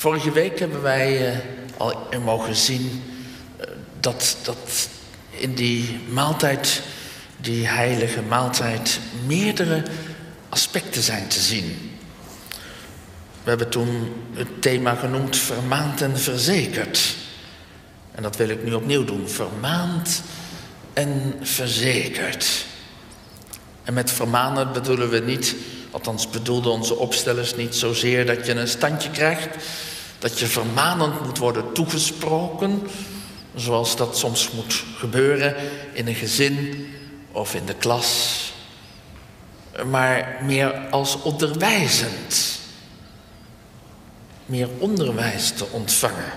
Vorige week hebben wij uh, al mogen zien uh, dat, dat in die maaltijd, die heilige maaltijd, meerdere aspecten zijn te zien. We hebben toen het thema genoemd vermaand en verzekerd. En dat wil ik nu opnieuw doen. Vermaand en verzekerd. En met vermanen bedoelen we niet, althans bedoelden onze opstellers niet zozeer dat je een standje krijgt, dat je vermanend moet worden toegesproken, zoals dat soms moet gebeuren in een gezin of in de klas, maar meer als onderwijzend. Meer onderwijs te ontvangen.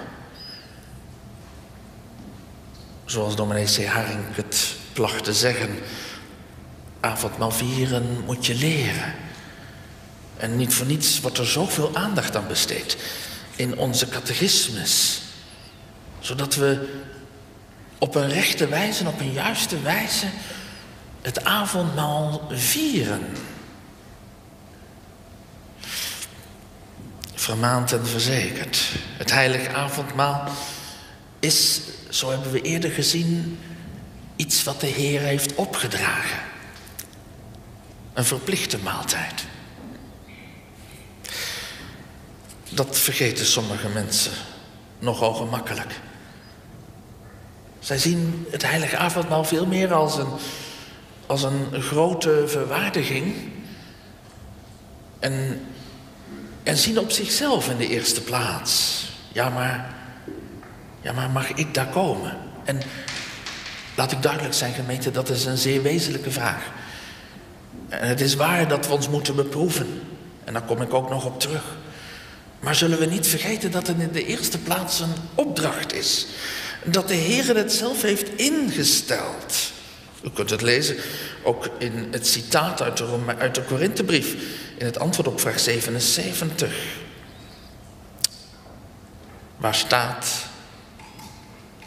Zoals dominee C. Haring het placht te zeggen. Avondmaal vieren moet je leren. En niet voor niets wordt er zoveel aandacht aan besteed in onze catechismus. Zodat we op een rechte wijze, op een juiste wijze, het avondmaal vieren. Vermaand en verzekerd. Het heilige avondmaal is, zo hebben we eerder gezien, iets wat de Heer heeft opgedragen. Een verplichte maaltijd. Dat vergeten sommige mensen nogal gemakkelijk. Zij zien het heilige avondmaal veel meer als een, als een grote verwaardiging. En, en zien op zichzelf in de eerste plaats. Ja, maar, ja, maar mag ik daar komen? En laat ik duidelijk zijn, gemeente, dat is een zeer wezenlijke vraag. En het is waar dat we ons moeten beproeven. En daar kom ik ook nog op terug. Maar zullen we niet vergeten dat het in de eerste plaats een opdracht is. Dat de Heer het zelf heeft ingesteld. U kunt het lezen ook in het citaat uit de, uit de Korinthebrief. In het antwoord op vraag 77. Waar staat...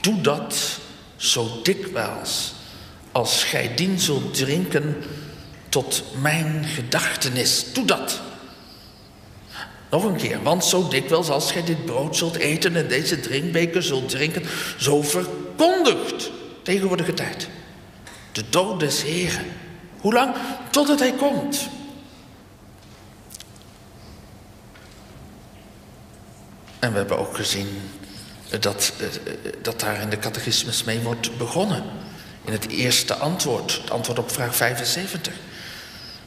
Doe dat zo dikwijls als gij dien zult drinken tot mijn gedachtenis. Doe dat. Keer, want zo dikwijls als gij dit brood zult eten en deze drinkbeker zult drinken, zo verkondigt tegenwoordige tijd de dood des Heren. Hoe lang? Totdat hij komt. En we hebben ook gezien dat, eh, dat daar in de catechismus mee wordt begonnen. In het eerste antwoord, het antwoord op vraag 75.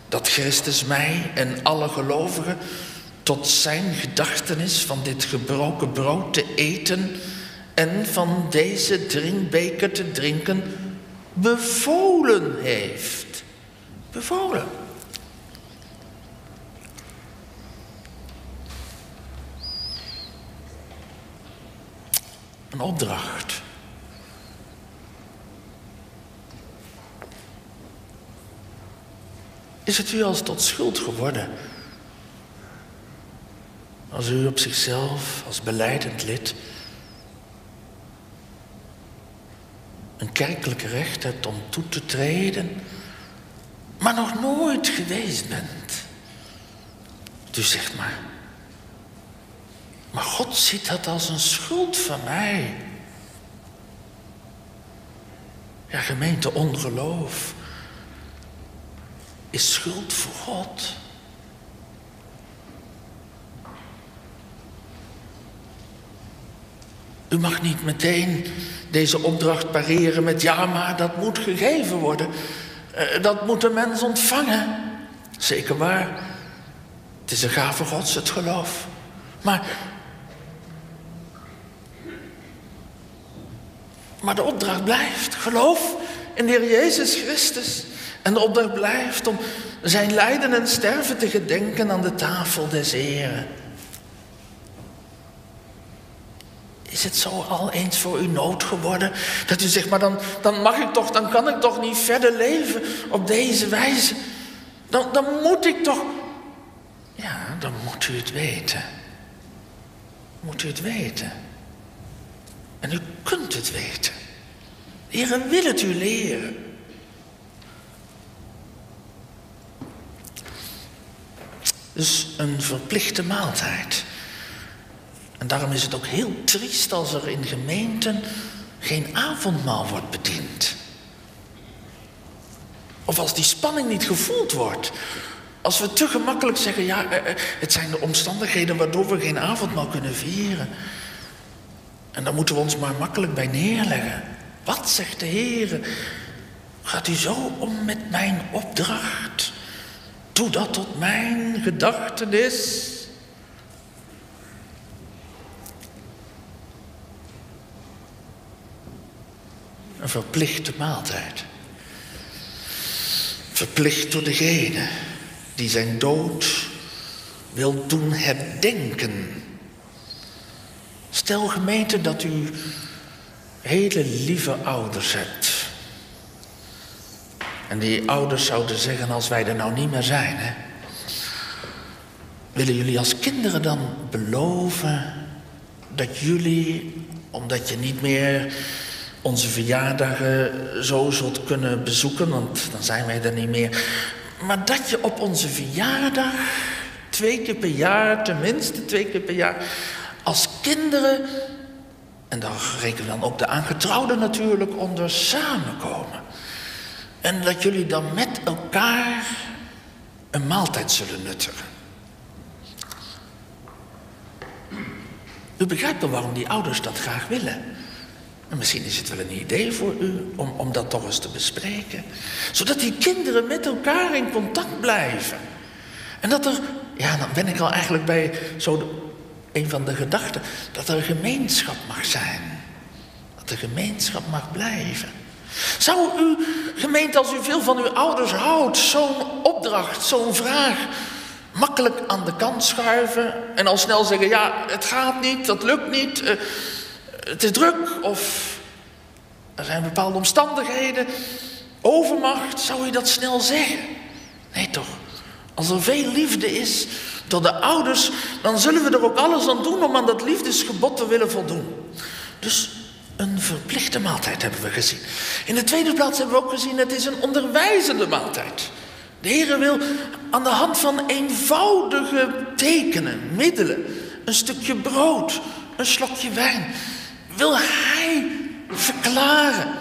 Dat Christus mij en alle gelovigen tot zijn gedachtenis van dit gebroken brood te eten en van deze drinkbeker te drinken bevolen heeft. Bevolen. Een opdracht. Is het u als tot schuld geworden? Als u op zichzelf, als beleidend lid, een kerkelijk recht hebt om toe te treden, maar nog nooit geweest bent. U zegt maar, maar God ziet dat als een schuld van mij. Ja, gemeente ongeloof is schuld voor God. U mag niet meteen deze opdracht pareren met ja, maar dat moet gegeven worden. Uh, dat moet de mens ontvangen. Zeker waar. Het is een gave gods, het geloof. Maar. Maar de opdracht blijft. Geloof in de Heer Jezus Christus. En de opdracht blijft om zijn lijden en sterven te gedenken aan de tafel des Heren. Is het zo al eens voor u nood geworden dat u zegt, maar dan, dan mag ik toch, dan kan ik toch niet verder leven op deze wijze. Dan, dan moet ik toch. Ja, dan moet u het weten. Moet u het weten. En u kunt het weten. De Heer wil het u leren. Dus een verplichte maaltijd. En daarom is het ook heel triest als er in gemeenten geen avondmaal wordt bediend. Of als die spanning niet gevoeld wordt. Als we te gemakkelijk zeggen, ja, eh, eh, het zijn de omstandigheden waardoor we geen avondmaal kunnen vieren. En daar moeten we ons maar makkelijk bij neerleggen. Wat zegt de Heer? Gaat u zo om met mijn opdracht? Doe dat tot mijn gedachtenis. Verplichte maaltijd. Verplicht door degene die zijn dood wil doen herdenken. Stel gemeente dat u hele lieve ouders hebt. En die ouders zouden zeggen als wij er nou niet meer zijn. Hè? Willen jullie als kinderen dan beloven dat jullie, omdat je niet meer onze verjaardagen zo zult kunnen bezoeken, want dan zijn wij er niet meer. Maar dat je op onze verjaardag, twee keer per jaar, tenminste twee keer per jaar, als kinderen, en daar rekenen we dan ook de aangetrouwden natuurlijk onder, samenkomen. En dat jullie dan met elkaar een maaltijd zullen nuttigen. U begrijpt wel waarom die ouders dat graag willen. En misschien is het wel een idee voor u om, om dat toch eens te bespreken. Zodat die kinderen met elkaar in contact blijven. En dat er, ja, dan ben ik al eigenlijk bij zo een van de gedachten, dat er een gemeenschap mag zijn. Dat er gemeenschap mag blijven. Zou u, gemeente, als u veel van uw ouders houdt, zo'n opdracht, zo'n vraag, makkelijk aan de kant schuiven en al snel zeggen: ja, het gaat niet, dat lukt niet. Uh, is druk of er zijn bepaalde omstandigheden, overmacht, zou je dat snel zeggen? Nee toch, als er veel liefde is door de ouders, dan zullen we er ook alles aan doen om aan dat liefdesgebod te willen voldoen. Dus een verplichte maaltijd hebben we gezien. In de tweede plaats hebben we ook gezien, het is een onderwijzende maaltijd. De Heer wil aan de hand van eenvoudige tekenen, middelen, een stukje brood, een slokje wijn, wil Hij verklaren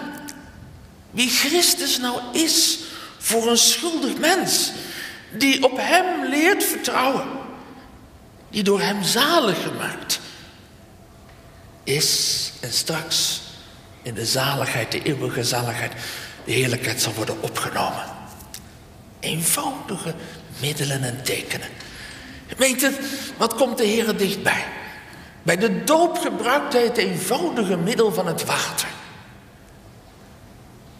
wie Christus nou is voor een schuldig mens die op Hem leert vertrouwen, die door Hem zalig gemaakt is en straks in de zaligheid, de eeuwige zaligheid, de heerlijkheid zal worden opgenomen. Eenvoudige middelen en tekenen. Gemeente, wat komt de Heer dichtbij? Bij de doop gebruikt hij het eenvoudige middel van het water.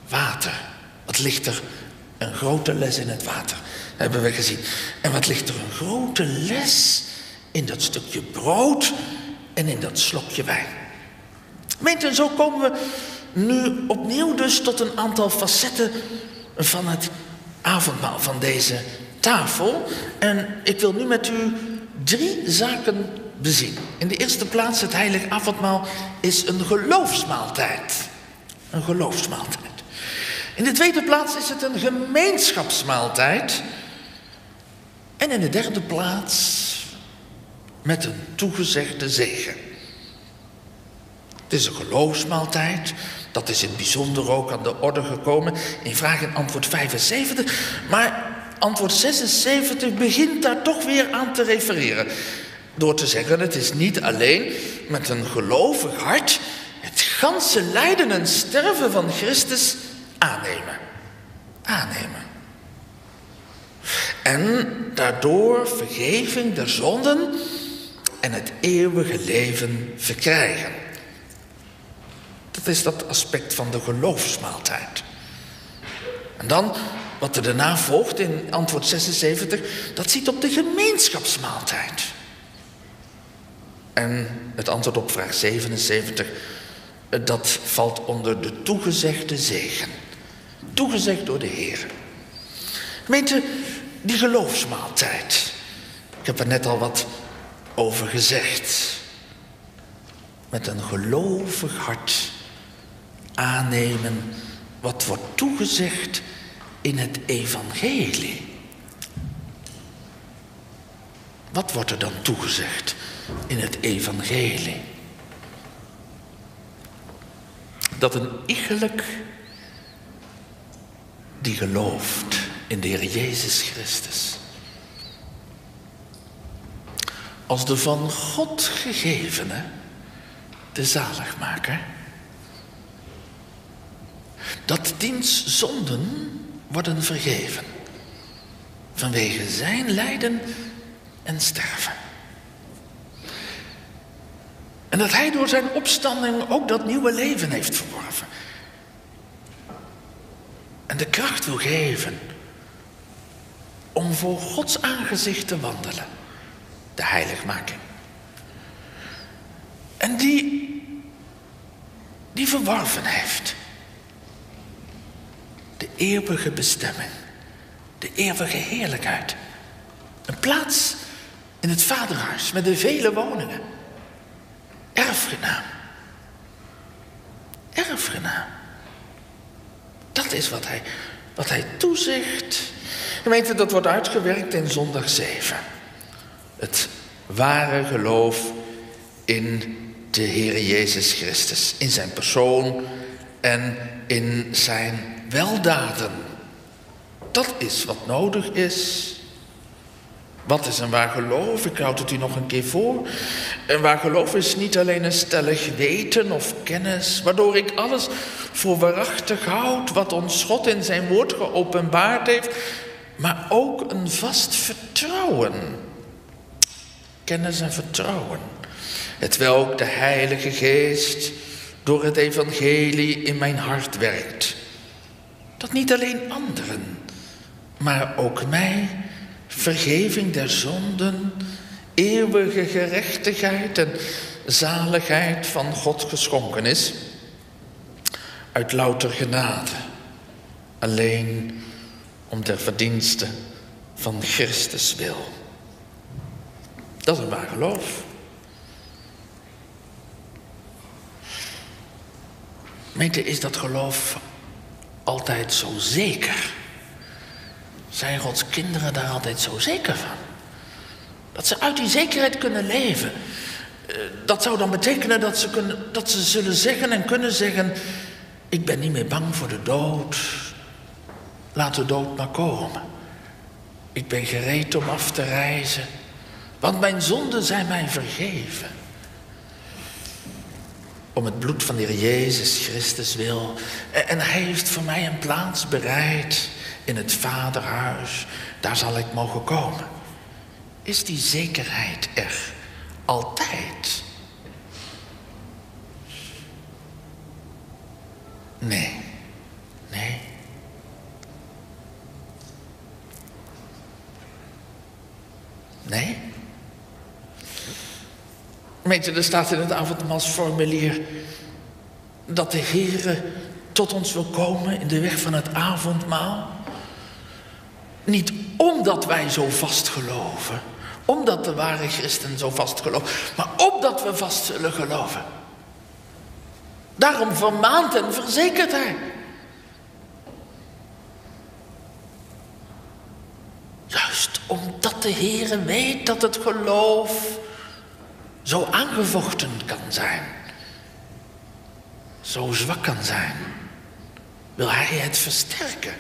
Water. Wat ligt er? Een grote les in het water, hebben we gezien. En wat ligt er een grote les in dat stukje brood en in dat slokje wijn. Meent en zo komen we nu opnieuw dus tot een aantal facetten van het avondmaal, van deze tafel. En ik wil nu met u drie zaken In de eerste plaats, het heilig avondmaal is een geloofsmaaltijd. Een geloofsmaaltijd. In de tweede plaats is het een gemeenschapsmaaltijd. En in de derde plaats met een toegezegde zegen. Het is een geloofsmaaltijd. Dat is in het bijzonder ook aan de orde gekomen in vraag en antwoord 75. Maar antwoord 76 begint daar toch weer aan te refereren. Door te zeggen, het is niet alleen met een gelovig hart het ganse lijden en sterven van Christus aannemen. Aannemen. En daardoor vergeving der zonden en het eeuwige leven verkrijgen. Dat is dat aspect van de geloofsmaaltijd. En dan, wat er daarna volgt in antwoord 76, dat ziet op de gemeenschapsmaaltijd. En het antwoord op vraag 77, dat valt onder de toegezegde zegen. Toegezegd door de Heer. Gemeente, die geloofsmaaltijd. Ik heb er net al wat over gezegd. Met een gelovig hart aannemen wat wordt toegezegd in het evangelie. Wat wordt er dan toegezegd in het evangelie. Dat een iegelijk die gelooft in de Heer Jezus Christus, als de van God gegevene, de zaligmaker, dat diens zonden worden vergeven vanwege zijn lijden en sterven. En dat hij door zijn opstanding ook dat nieuwe leven heeft verworven. En de kracht wil geven om voor Gods aangezicht te wandelen. De heiligmaking. En die, die verworven heeft. De eeuwige bestemming. De eeuwige heerlijkheid. Een plaats in het vaderhuis met de vele woningen. Erfgenaam. Erfgenaam. Dat is wat hij, wat hij toezicht. Gemeente, dat wordt uitgewerkt in zondag 7. Het ware geloof in de Heer Jezus Christus. In zijn persoon en in zijn weldaden. Dat is wat nodig is. Wat is een waar geloof? Ik houd het u nog een keer voor. Een waar geloof is niet alleen een stellig weten of kennis, waardoor ik alles voor waarachtig houd wat ons God in zijn woord geopenbaard heeft, maar ook een vast vertrouwen. Kennis en vertrouwen. Het welk de Heilige Geest door het evangelie in mijn hart werkt. Dat niet alleen anderen, maar ook mij vergeving der zonden, eeuwige gerechtigheid en zaligheid van God geschonken is. Uit louter genade, alleen om der verdienste van Christus wil. Dat is een waar geloof. Meente, is dat geloof altijd zo zeker? Zijn Gods kinderen daar altijd zo zeker van? Dat ze uit die zekerheid kunnen leven. Eh, dat zou dan betekenen dat ze, kunnen, dat ze zullen zeggen en kunnen zeggen: Ik ben niet meer bang voor de dood. Laat de dood maar komen. Ik ben gereed om af te reizen, want mijn zonden zijn mij vergeven. Om het bloed van de Heer Jezus Christus wil. En Hij heeft voor mij een plaats bereid in het vaderhuis, daar zal ik mogen komen. Is die zekerheid er altijd? Nee, nee. Nee? Je, er staat in het avondmaalsformulier dat de Heere tot ons wil komen in de weg van het avondmaal. Niet omdat wij zo vast geloven, omdat de ware christen zo vast geloven, maar opdat we vast zullen geloven. Daarom vermaant en verzekert hij. Juist omdat de Heer weet dat het geloof zo aangevochten kan zijn, zo zwak kan zijn, wil hij het versterken.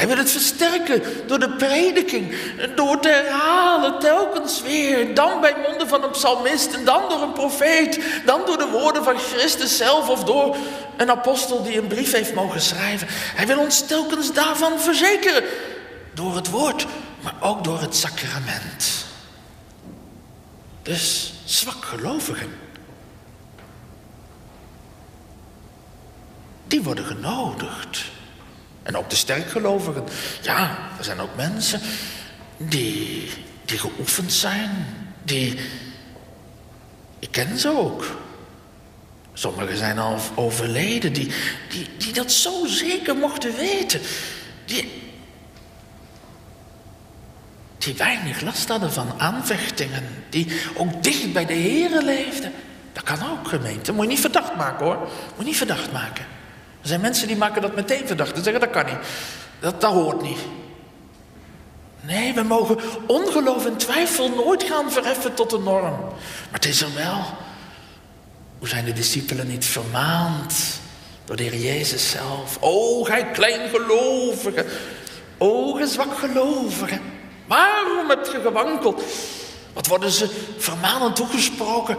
Hij wil het versterken door de prediking, door te herhalen telkens weer. Dan bij monden van een psalmist en dan door een profeet. Dan door de woorden van Christus zelf of door een apostel die een brief heeft mogen schrijven. Hij wil ons telkens daarvan verzekeren. Door het woord, maar ook door het sacrament. Dus zwakgelovigen. Die worden genodigd en ook de sterkgelovigen. Ja, er zijn ook mensen die, die geoefend zijn. Die, ik ken ze ook. Sommigen zijn al overleden, die, die, die dat zo zeker mochten weten. Die, die weinig last hadden van aanvechtingen. Die ook dicht bij de heren leefden. Dat kan ook, gemeente. Moet je niet verdacht maken hoor. Moet je niet verdacht maken. Er zijn mensen die maken dat meteen verdacht. Die zeggen dat kan niet. Dat, dat hoort niet. Nee, we mogen ongeloof en twijfel nooit gaan verheffen tot de norm. Maar het is er wel. Hoe zijn de discipelen niet vermaand door de Heer Jezus zelf? O, gij kleingelovige. O, gij zwakgelovige. Waarom hebt je gewankeld? Wat worden ze vermanend toegesproken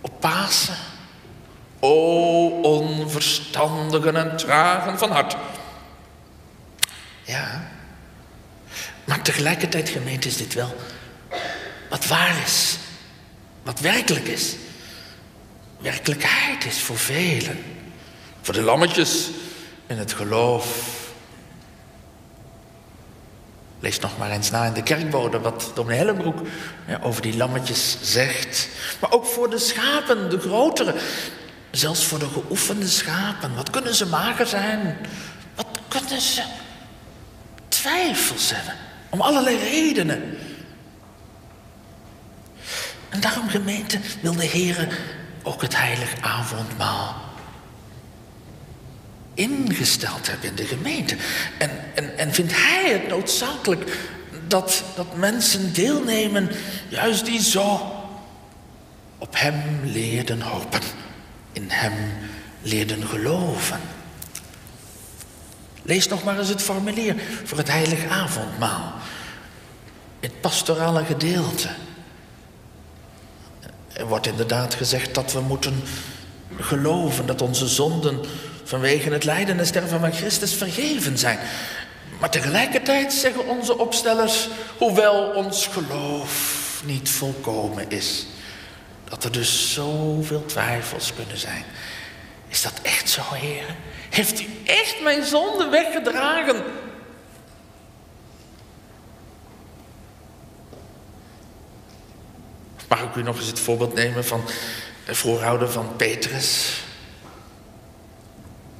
op Pasen? O, onverstandigen en tragen van hart. Ja, maar tegelijkertijd, gemeente, is dit wel wat waar is. Wat werkelijk is. Werkelijkheid is voor velen. Voor de lammetjes in het geloof. Lees nog maar eens na in de kerkbode wat dominee Hellenbroek over die lammetjes zegt. Maar ook voor de schapen, de grotere. Zelfs voor de geoefende schapen. Wat kunnen ze mager zijn? Wat kunnen ze twijfels hebben? Om allerlei redenen. En daarom, gemeente, wil de Heer ook het heilig avondmaal ingesteld hebben in de gemeente. En, en, en vindt Hij het noodzakelijk dat, dat mensen deelnemen, juist die zo op Hem leerden hopen, in Hem leerden geloven. Lees nog maar eens het formulier voor het heilig avondmaal. Het pastorale gedeelte. Er wordt inderdaad gezegd dat we moeten geloven dat onze zonden vanwege het lijden en sterven van Christus vergeven zijn. Maar tegelijkertijd zeggen onze opstellers, hoewel ons geloof niet volkomen is, dat er dus zoveel twijfels kunnen zijn. Is dat echt zo, heren? Heeft u echt mijn zonde weggedragen? Mag ik u nog eens het voorbeeld nemen van de voorouder van Petrus?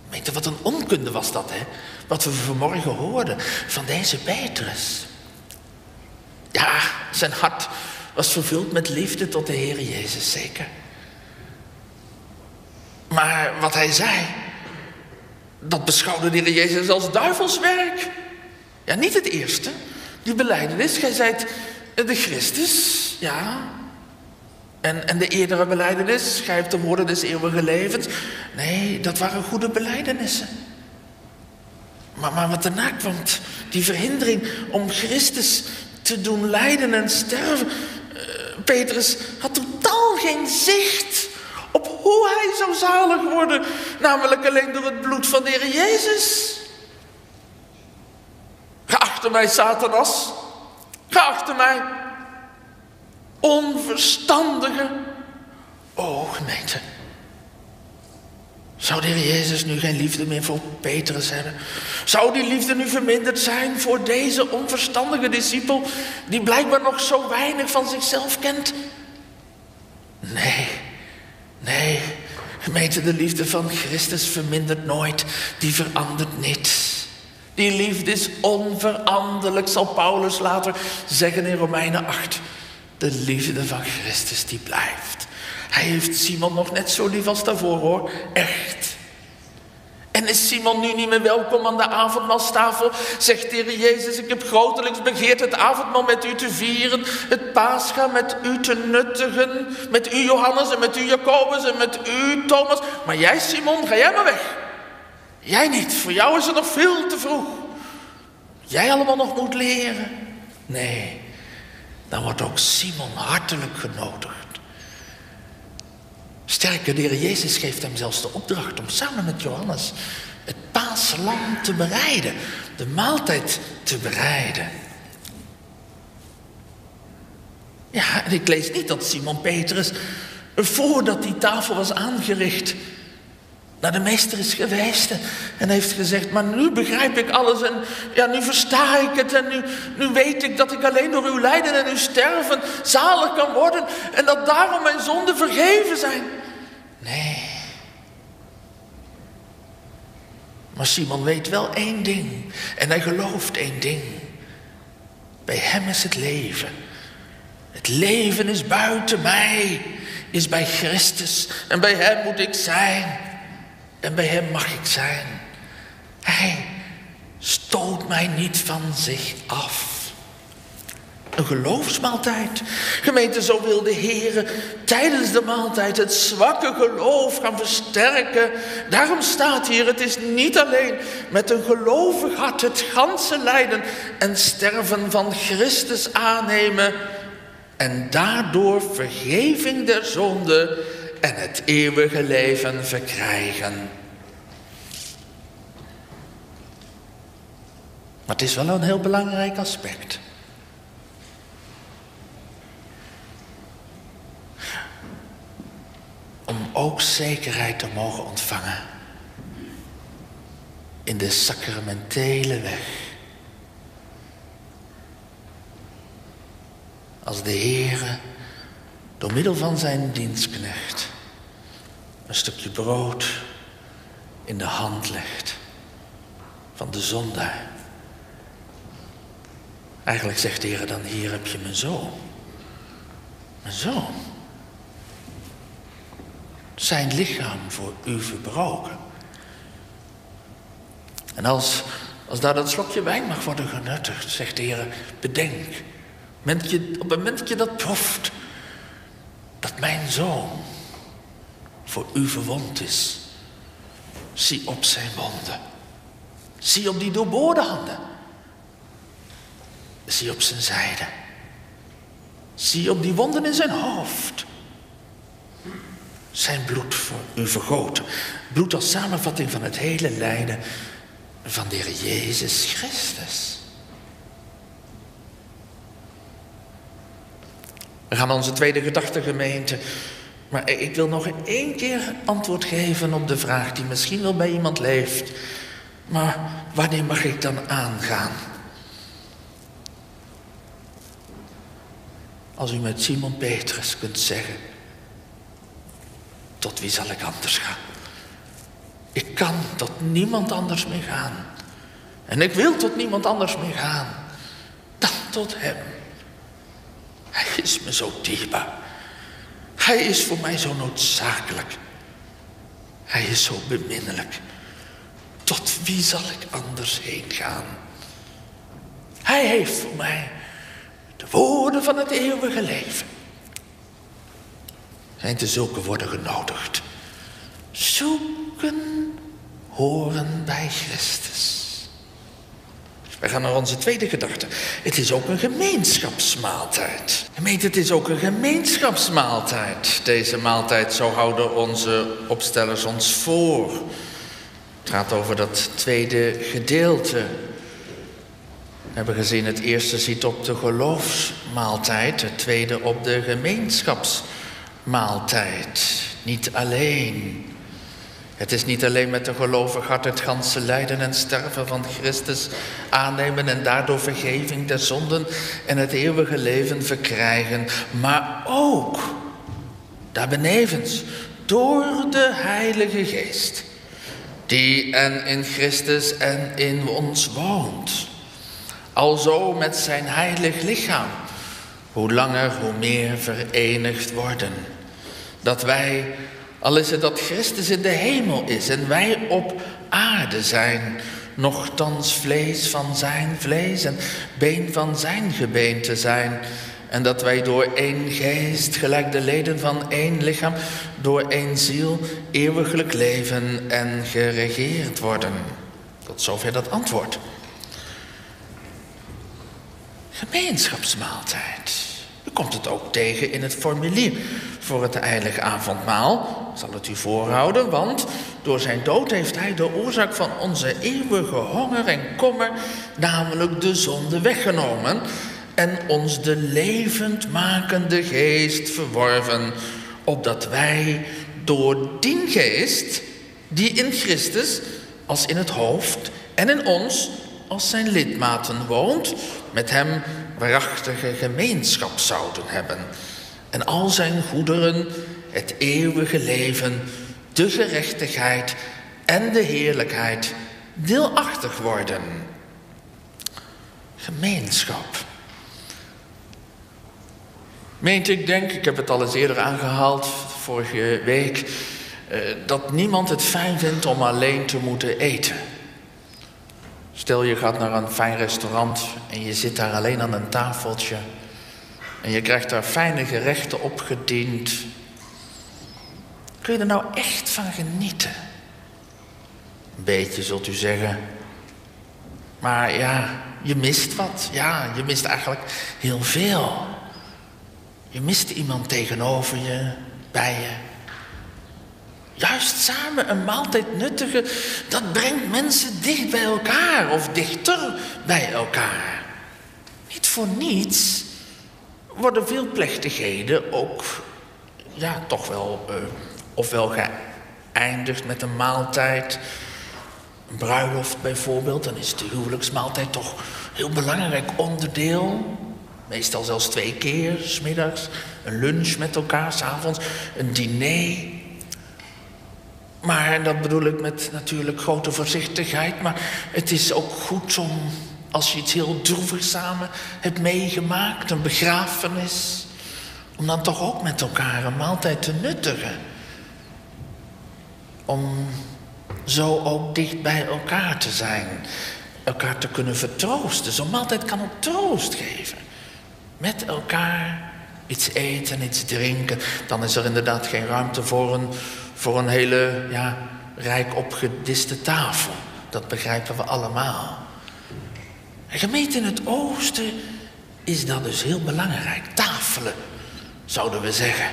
Weet je wat een onkunde was dat, hè? Wat we vanmorgen hoorden van deze Petrus. Ja, zijn hart was vervuld met liefde tot de Heer Jezus, zeker. Maar wat hij zei, dat beschouwde de Heer Jezus als duivelswerk. Ja, niet het eerste. Die beleidenis, gij zijt de Christus, ja. En, en de eerdere beleidenis, gij hebt de woorden des eeuwige levens. Nee, dat waren goede beleidenissen. Maar, maar wat daarna kwam, die verhindering om Christus te doen lijden en sterven. Petrus had totaal geen zicht op hoe hij zou zalig worden. Namelijk alleen door het bloed van de Heer Jezus. Geachte mij, Satanas. Geachte mij, onverstandige. O. Zou de Heer Jezus nu geen liefde meer voor Petrus hebben? Zou die liefde nu verminderd zijn voor deze onverstandige discipel, die blijkbaar nog zo weinig van zichzelf kent? Nee. Nee, gemeente, de liefde van Christus vermindert nooit. Die verandert niet. Die liefde is onveranderlijk, zal Paulus later zeggen in Romeinen 8. De liefde van Christus die blijft. Hij heeft Simon nog net zo lief als daarvoor hoor. Echt. En is Simon nu niet meer welkom aan de avondmaalstafel? Zegt de Heer Jezus, ik heb grotelijks begeerd het avondmaal met u te vieren, het paascha met u te nuttigen, met u Johannes en met u Jacobus en met u Thomas. Maar jij Simon, ga jij maar weg. Jij niet, voor jou is het nog veel te vroeg. Jij allemaal nog moet leren. Nee, dan wordt ook Simon hartelijk genodigd. Sterker, de Jezus geeft hem zelfs de opdracht om samen met Johannes het paaslam te bereiden, de maaltijd te bereiden. Ja, en ik lees niet dat Simon Petrus, voordat die tafel was aangericht, naar de meester is geweest en heeft gezegd, maar nu begrijp ik alles en ja, nu versta ik het en nu, nu weet ik dat ik alleen door uw lijden en uw sterven zalig kan worden en dat daarom mijn zonden vergeven zijn. Nee. Maar Simon weet wel één ding en hij gelooft één ding. Bij hem is het leven. Het leven is buiten mij, is bij Christus en bij hem moet ik zijn. En bij hem mag ik zijn. Hij, stoot mij niet van zich af. Een geloofsmaaltijd. Gemeente, zo wil de Heer tijdens de maaltijd het zwakke geloof gaan versterken. Daarom staat hier, het is niet alleen met een gelovig hart het ganse lijden en sterven van Christus aannemen en daardoor vergeving der zonde en het eeuwige leven verkrijgen. Maar het is wel een heel belangrijk aspect. Om ook zekerheid te mogen ontvangen in de sacramentele weg. Als de Heere door middel van zijn dienstknecht een stukje brood in de hand legt van de zondaar. Eigenlijk zegt de Heer dan, hier heb je mijn zoon. Mijn zoon. Zijn lichaam voor u verbroken. En als, als daar dat slokje wijn mag worden genuttigd, zegt de Heer, bedenk, op het moment dat je dat proeft, dat mijn zoon voor u verwond is. Zie op zijn wonden. Zie op die doorboorde handen. Zie op zijn zijde. Zie op die wonden in zijn hoofd. Zijn bloed voor u vergoten. Bloed als samenvatting van het hele lijden van de Heer Jezus Christus. We gaan onze tweede gedachtegemeente. Maar ik wil nog één keer antwoord geven op de vraag die misschien wel bij iemand leeft. Maar wanneer mag ik dan aangaan? Als u met Simon Petrus kunt zeggen, tot wie zal ik anders gaan? Ik kan tot niemand anders meer gaan. En ik wil tot niemand anders meer gaan dan tot Hem. Hij is me zo dierbaar. Hij is voor mij zo noodzakelijk. Hij is zo beminnelijk. Tot wie zal ik anders heen gaan? Hij heeft voor mij de woorden van het eeuwige leven. En te zulke worden genodigd. Zoeken horen bij Christus. We gaan naar onze tweede gedachte. Het is ook een gemeenschapsmaaltijd. Gemeente, het is ook een gemeenschapsmaaltijd. Deze maaltijd, zo houden onze opstellers ons voor. Het gaat over dat tweede gedeelte. We hebben gezien, het eerste ziet op de geloofsmaaltijd, het tweede op de gemeenschapsmaaltijd. Niet alleen. Het is niet alleen met een gelovig hart het ganse lijden en sterven van Christus aannemen en daardoor vergeving der zonden en het eeuwige leven verkrijgen, maar ook daarbenevens door de Heilige Geest, die en in Christus en in ons woont. Alzo met zijn heilig lichaam, hoe langer hoe meer verenigd worden. Dat wij al is het dat Christus in de hemel is en wij op aarde zijn, nochtans vlees van zijn vlees en been van zijn gebeente zijn. En dat wij door één geest, gelijk de leden van één lichaam, door één ziel eeuwiglijk leven en geregeerd worden. Tot zover dat antwoord. Gemeenschapsmaaltijd. U komt het ook tegen in het formulier voor het heilige avondmaal. Zal het u voorhouden, want door zijn dood heeft hij de oorzaak van onze eeuwige honger en kommer, namelijk de zonde, weggenomen en ons de levendmakende geest verworven, opdat wij door die geest, die in Christus als in het hoofd en in ons als zijn lidmaten woont, met hem waarachtige gemeenschap zouden hebben en al zijn goederen, het eeuwige leven, de gerechtigheid en de heerlijkheid deelachtig worden. Gemeenschap. Meent ik denk, ik heb het al eens eerder aangehaald, vorige week, eh, dat niemand het fijn vindt om alleen te moeten eten. Stel je gaat naar een fijn restaurant en je zit daar alleen aan een tafeltje. En je krijgt daar fijne gerechten opgediend. Kun je er nou echt van genieten? Een beetje zult u zeggen. Maar ja, je mist wat. Ja, je mist eigenlijk heel veel. Je mist iemand tegenover je, bij je. Juist samen een maaltijd nuttigen, dat brengt mensen dicht bij elkaar of dichter bij elkaar. Niet voor niets worden veel plechtigheden ook, ja, toch wel, uh, ofwel geëindigd met een maaltijd. Een bruiloft bijvoorbeeld, dan is de huwelijksmaaltijd toch heel belangrijk onderdeel. Meestal zelfs twee keer, smiddags. Een lunch met elkaar, s'avonds. Een diner. Maar dat bedoel ik met natuurlijk grote voorzichtigheid. Maar het is ook goed om, als je iets heel droevigs samen hebt meegemaakt, een begrafenis, om dan toch ook met elkaar een maaltijd te nuttigen. Om zo ook dicht bij elkaar te zijn, elkaar te kunnen vertroosten. Zo'n maaltijd kan ook troost geven. Met elkaar iets eten, iets drinken. Dan is er inderdaad geen ruimte voor een voor een hele ja, rijk opgediste tafel. Dat begrijpen we allemaal. En gemeente in het oosten is dat dus heel belangrijk. Tafelen, zouden we zeggen.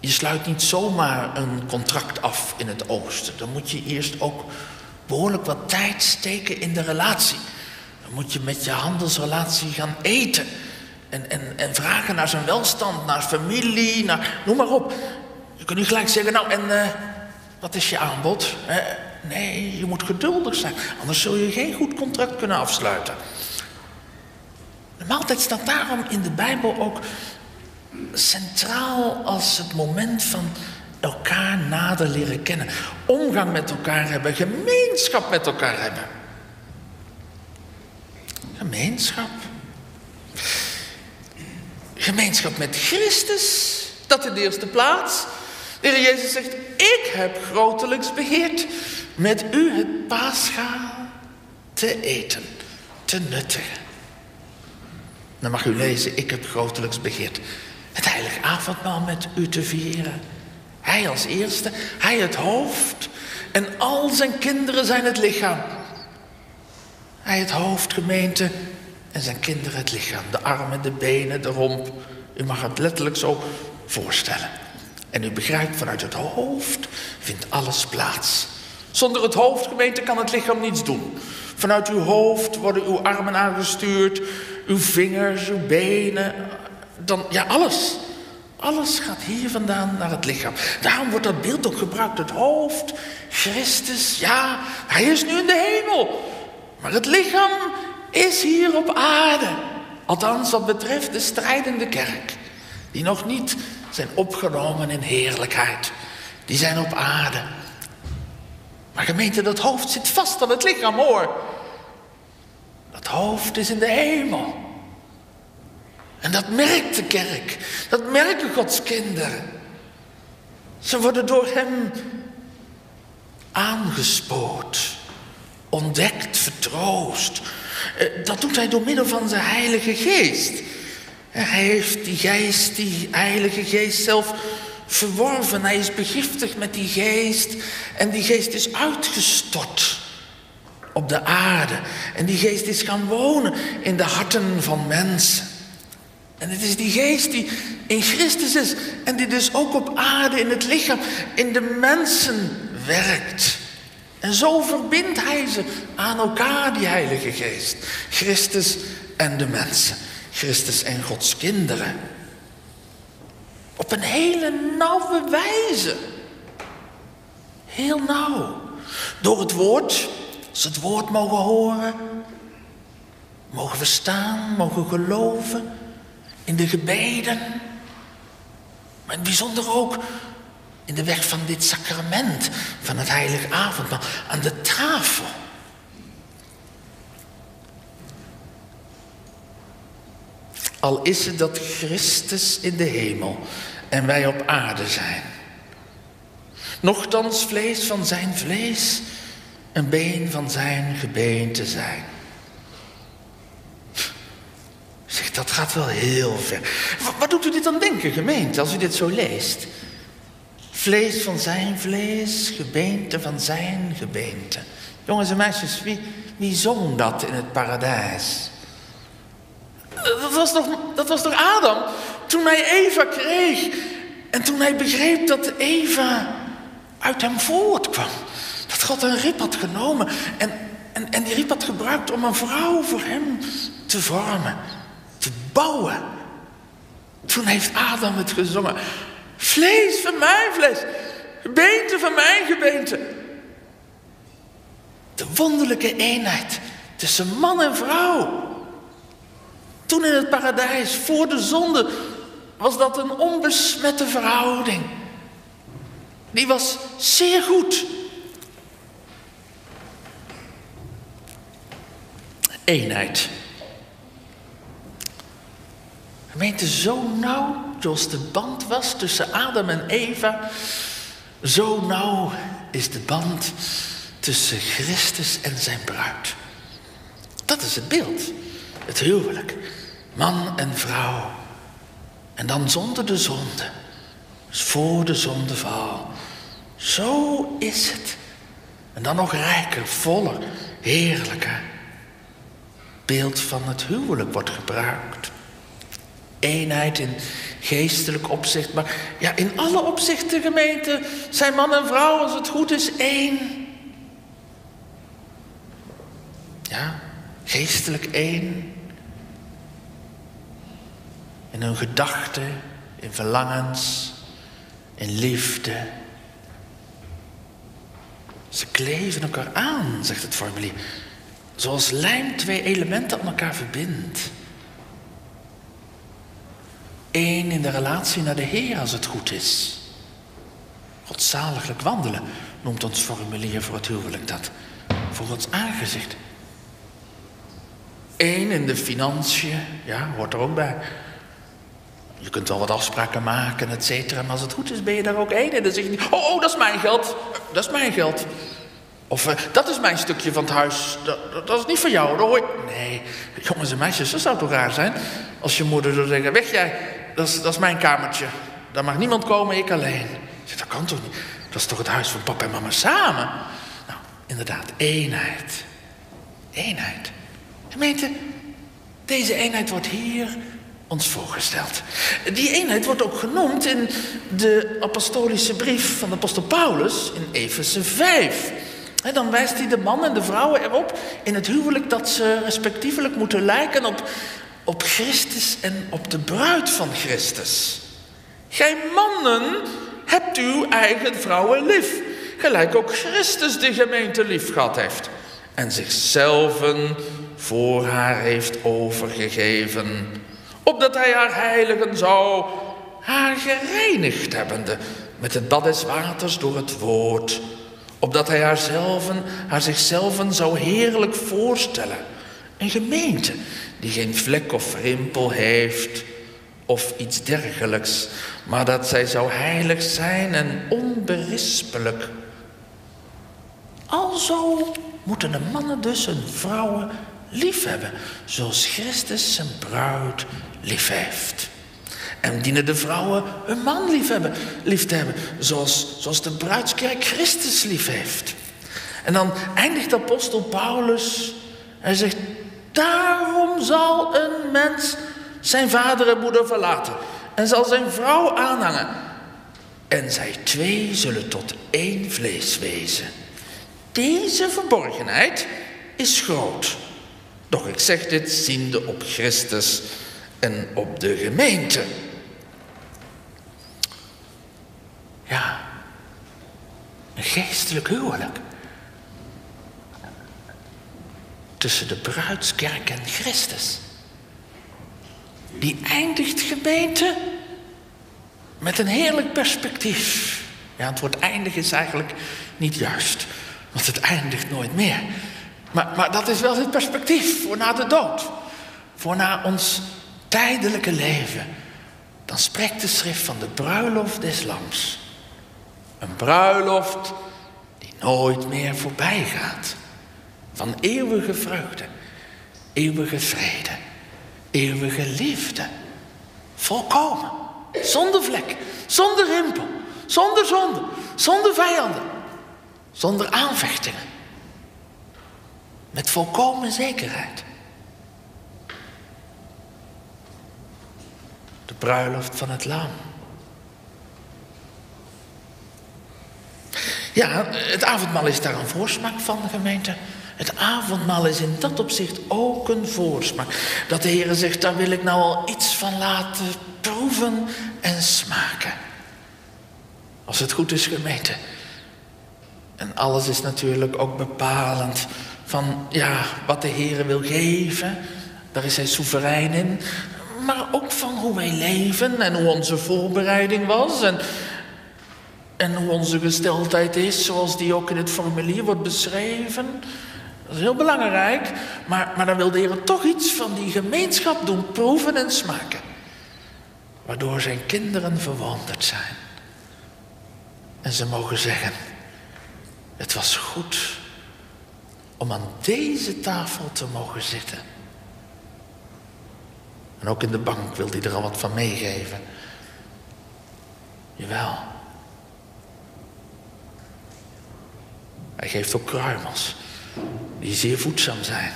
Je sluit niet zomaar een contract af in het oosten. Dan moet je eerst ook behoorlijk wat tijd steken in de relatie. Dan moet je met je handelsrelatie gaan eten. En, en, en vragen naar zijn welstand, naar familie, naar, noem maar op. Je kunt niet gelijk zeggen, nou en uh, wat is je aanbod? Uh, nee, je moet geduldig zijn, anders zul je geen goed contract kunnen afsluiten. De maaltijd staat daarom in de Bijbel ook centraal als het moment van elkaar nader leren kennen. Omgang met elkaar hebben, gemeenschap met elkaar hebben. Gemeenschap. Gemeenschap met Christus, dat in de eerste plaats. De Heer Jezus zegt, ik heb grotelijks begeerd met u het paaschaal te eten, te nuttigen. Dan mag u lezen, ik heb grotelijks begeerd het heilige avondmaal met u te vieren. Hij als eerste, hij het hoofd en al zijn kinderen zijn het lichaam. Hij het hoofd, gemeente, en zijn kinderen het lichaam. De armen, de benen, de romp. U mag het letterlijk zo voorstellen. En u begrijpt, vanuit het hoofd vindt alles plaats. Zonder het hoofd, gemeente, kan het lichaam niets doen. Vanuit uw hoofd worden uw armen aangestuurd, uw vingers, uw benen. Dan, ja, alles. Alles gaat hier vandaan naar het lichaam. Daarom wordt dat beeld ook gebruikt. Het hoofd, Christus, ja, hij is nu in de hemel. Maar het lichaam is hier op aarde. Althans, wat betreft de strijdende kerk. Die nog niet zijn opgenomen in heerlijkheid. Die zijn op aarde. Maar gemeente, dat hoofd zit vast aan het lichaam hoor. Dat hoofd is in de hemel. En dat merkt de kerk. Dat merken Gods kinderen. Ze worden door hem aangespoord, ontdekt, vertroost. Eh, dat doet hij door middel van zijn Heilige Geest. Hij heeft die geest, die heilige geest zelf verworven. Hij is begiftigd met die geest. En die geest is uitgestort op de aarde. En die geest is gaan wonen in de harten van mensen. En het is die geest die in Christus is. En die dus ook op aarde, in het lichaam, in de mensen werkt. En zo verbindt hij ze aan elkaar, die Heilige Geest. Christus en de mensen. Christus en Gods kinderen. Op een hele nauwe wijze. Heel nauw. Door het woord, als het woord mogen horen, mogen we staan, mogen geloven in de gebeden. Maar in bijzonder ook in de weg van dit sacrament, van het heilige avondmaal, aan de tafel. Al is het dat Christus in de hemel en wij op aarde zijn. Nochtans vlees van zijn vlees een been van zijn gebeente zijn. Zeg, dat gaat wel heel ver. Wat, doet u dit dan denken, gemeente, als u dit zo leest? Vlees van zijn vlees, gebeente van zijn gebeente. Jongens en meisjes, wie, wie zong dat in het paradijs? Dat was, toch, dat was toch Adam? Toen hij Eva kreeg. En toen hij begreep dat Eva uit hem voortkwam. Dat God een rib had genomen. En, en, en die rib had gebruikt om een vrouw voor hem te vormen. Te bouwen. Toen heeft Adam het gezongen. Vlees van mijn vlees. Gebeente van mijn gebeente. De wonderlijke eenheid tussen man en vrouw. Toen in het paradijs, voor de zonde, was dat een onbesmette verhouding. Die was zeer goed. Eenheid. Gemeente, zo nauw zoals de band was tussen Adam en Eva, zo nauw is de band tussen Christus en zijn bruid. Dat is het beeld, het huwelijk. Man en vrouw. En dan zonder de zonde. Dus voor de zondeval. Zo is het. En dan nog rijker, voller, heerlijker. Beeld van het huwelijk wordt gebruikt. Eenheid in geestelijk opzicht. Maar ja, in alle opzichten, gemeente, zijn man en vrouw, als het goed is, één. Ja, geestelijk één in hun gedachten, in verlangens, in liefde. Ze kleven elkaar aan, zegt het formulier. Zoals lijm twee elementen aan elkaar verbindt. Eén in de relatie naar de Heer als het goed is. Godzaliglijk wandelen noemt ons formulier voor het huwelijk dat. Voor Gods aangezicht. Eén in de financiën, ja, hoort er ook bij. Je kunt wel wat afspraken maken, et cetera. Maar als het goed is, ben je daar ook één. En dan zeg je niet, oh, oh, dat is mijn geld. Dat is mijn geld. Of uh, dat is mijn stukje van het huis. Dat, dat is niet van jou, dat Nee, jongens en meisjes, dat zou toch raar zijn? Als je moeder zou zeggen, weg jij, dat is, dat is mijn kamertje. Daar mag niemand komen, ik alleen. Zeg, dat kan toch niet? Dat is toch het huis van papa en mama samen? Nou, inderdaad, eenheid. Eenheid. Gemeente, deze eenheid wordt hier ons voorgesteld. Die eenheid wordt ook genoemd in de apostolische brief van de apostel Paulus in Efeze 5. En dan wijst hij de man en de vrouwen erop in het huwelijk dat ze respectievelijk moeten lijken op, op Christus en op de bruid van Christus. Gij mannen hebt uw eigen vrouwen lief, gelijk ook Christus de gemeente lief gehad heeft en zichzelf voor haar heeft overgegeven opdat hij haar heiligen zou, haar gereinigd hebbende met het bad des waters door het woord, opdat hij haarzelven, haar zichzelf zou heerlijk voorstellen. Een gemeente die geen vlek of rimpel heeft of iets dergelijks, maar dat zij zou heilig zijn en onberispelijk. Alzo moeten de mannen dus hun vrouwen liefhebben, zoals Christus zijn bruid lief heeft. En dienen de vrouwen hun man lief, te hebben, zoals, zoals de bruidskerk Christus lief heeft. En dan eindigt apostel Paulus, hij zegt, daarom zal een mens zijn vader en moeder verlaten en zal zijn vrouw aanhangen. En zij twee zullen tot één vlees wezen. Deze verborgenheid is groot. Doch ik zeg dit ziende op Christus en op de gemeente. Ja, een geestelijk huwelijk. Tussen de bruidskerk en Christus. Die eindigt gemeente met een heerlijk perspectief. Ja, het woord eindig is eigenlijk niet juist, want het eindigt nooit meer. Maar, maar dat is wel het perspectief voor na de dood. Voor na ons tijdelijke leven, dan spreekt de schrift van de bruiloft des lams. Een bruiloft die nooit meer voorbij gaat. Van eeuwige vreugde, eeuwige vrede, eeuwige liefde. Volkomen, zonder vlek, zonder rimpel, zonder zonde, zonder vijanden, zonder aanvechtingen. Met volkomen zekerheid. De bruiloft van het lam. Ja, het avondmaal is daar een voorsmaak van, gemeente. Het avondmaal is in dat opzicht ook een voorsmaak. Dat de Heer zegt, daar wil ik nou al iets van laten proeven en smaken. Als het goed is, gemeente. En alles is natuurlijk ook bepalend van ja, wat de Heer wil geven. Daar is hij soeverein in. Maar ook van hoe wij leven en hoe onze voorbereiding was. En, en hoe onze gesteldheid is, zoals die ook in het formulier wordt beschreven. Dat is heel belangrijk. Maar, maar dan wil de Heer toch iets van die gemeenschap doen proeven en smaken. Waardoor zijn kinderen verwonderd zijn. En ze mogen zeggen, het was goed om aan deze tafel te mogen zitten. En ook in de bank wil hij er al wat van meegeven. Jawel. Hij geeft ook kruimels die zeer voedzaam zijn.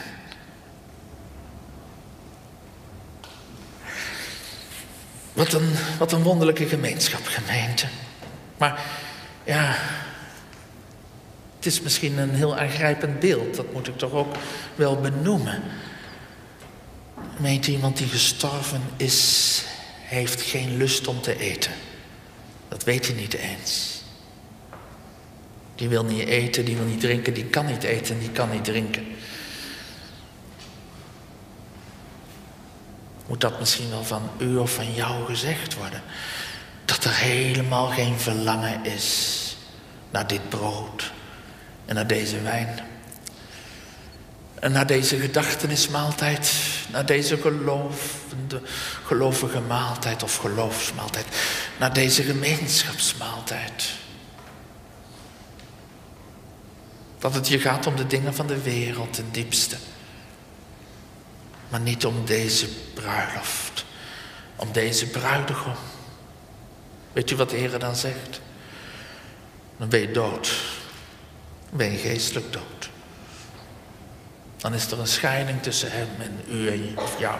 Wat een, wat een wonderlijke gemeenschap, gemeente. Maar ja, het is misschien een heel aangrijpend beeld, dat moet ik toch ook wel benoemen. Meent iemand die gestorven is, heeft geen lust om te eten. Dat weet je niet eens. Die wil niet eten, die wil niet drinken, die kan niet eten, die kan niet drinken. Moet dat misschien wel van u of van jou gezegd worden? Dat er helemaal geen verlangen is naar dit brood en naar deze wijn. En naar deze gedachtenismaaltijd, naar deze gelovende, gelovige maaltijd of geloofsmaaltijd, naar deze gemeenschapsmaaltijd. Dat het je gaat om de dingen van de wereld, ten diepste. Maar niet om deze bruiloft, om deze bruidegom. Weet u wat de Heer dan zegt? Dan ben je dood. Ben je geestelijk dood. Dan is er een scheiding tussen hem en u en jou.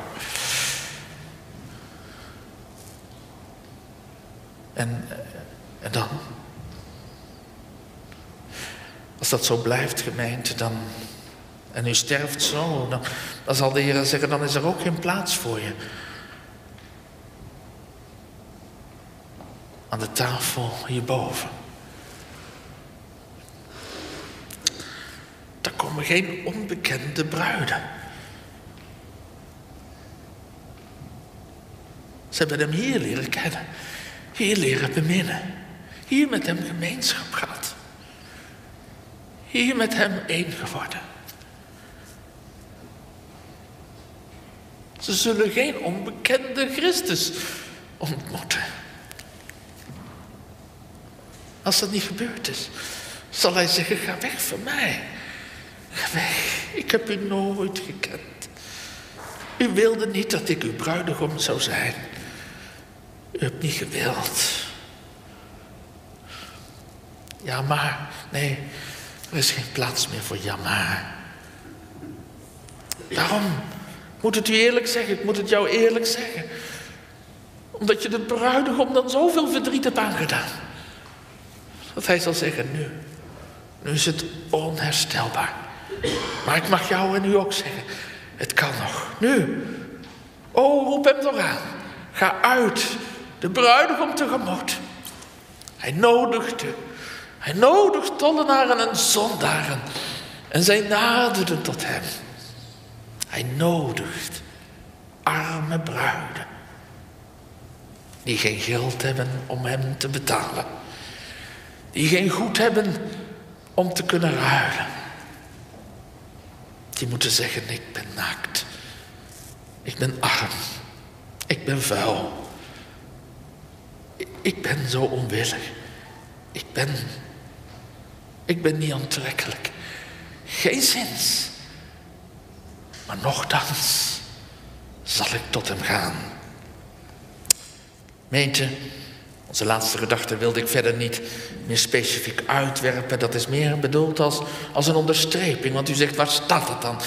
En, eh, en dan? Als dat zo blijft, gemeente, dan. En u sterft zo, dan, dan zal de Heer zeggen: dan is er ook geen plaats voor je. Aan de tafel hierboven. Daar komen geen onbekende bruiden. Ze hebben hem hier leren kennen, hier leren beminnen, hier met hem gemeenschap gehad, hier met hem één geworden. Ze zullen geen onbekende Christus ontmoeten. Als dat niet gebeurd is, zal hij zeggen: ga weg van mij. Ik heb u nooit gekend. U wilde niet dat ik uw bruidegom zou zijn. U hebt niet gewild. Ja, maar. Nee, er is geen plaats meer voor ja, maar. Daarom moet het u eerlijk zeggen. Ik moet het jou eerlijk zeggen. Omdat je de bruidegom dan zoveel verdriet hebt aangedaan. Dat hij zal zeggen, nu. Nu is het onherstelbaar. Maar ik mag jou en u ook zeggen, het kan nog. Nu. Oh, roep hem toch aan. Ga uit, de bruidegom tegemoet. Hij nodigde, hij nodigt tollenaren en zondaren. En zij naderden tot hem. Hij nodigt arme bruiden. Die geen geld hebben om hem te betalen. Die geen goed hebben om te kunnen ruilen. Die moeten zeggen, ik ben naakt. Ik ben arm. Ik ben vuil. Ik ben zo onwillig. Ik ben Ik ben niet aantrekkelijk. Geen zins. Maar nochtans zal ik tot hem gaan. Meente, onze laatste gedachte wilde ik verder niet meer specifiek uitwerpen. Dat is meer bedoeld als, als een onderstreping. Want u zegt, waar staat het dan?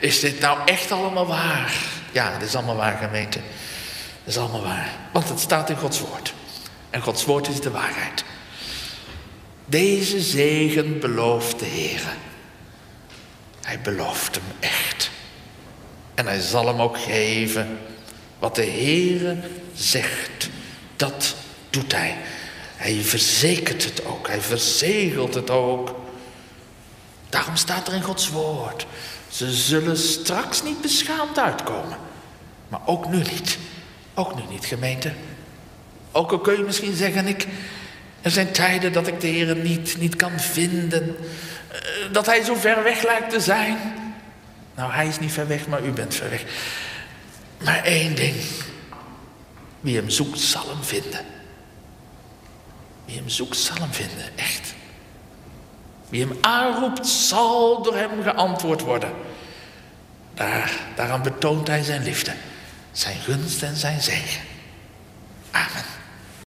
Is dit nou echt allemaal waar? Ja, het is allemaal waar, gemeente. Het is allemaal waar. Want het staat in Gods woord. En Gods woord is de waarheid. Deze zegen belooft de Heer. Hij belooft hem echt. En hij zal hem ook geven. Wat de Heere zegt, dat doet hij. Hij verzekert het ook. Hij verzegelt het ook. Daarom staat er in Gods woord. Ze zullen straks niet beschaamd uitkomen. Maar ook nu niet. Ook nu niet, gemeente. Ook al kun je misschien zeggen, ik, er zijn tijden dat ik de Heer niet, niet kan vinden. Eh, dat Hij zo ver weg lijkt te zijn. Nou, Hij is niet ver weg, maar u bent ver weg. Maar één ding. Wie hem zoekt, zal hem vinden. Wie hem zoekt, zal hem vinden, echt. Wie hem aanroept, zal door hem geantwoord worden. Daar, daaraan betoont hij zijn liefde, zijn gunst en zijn zegen. Amen.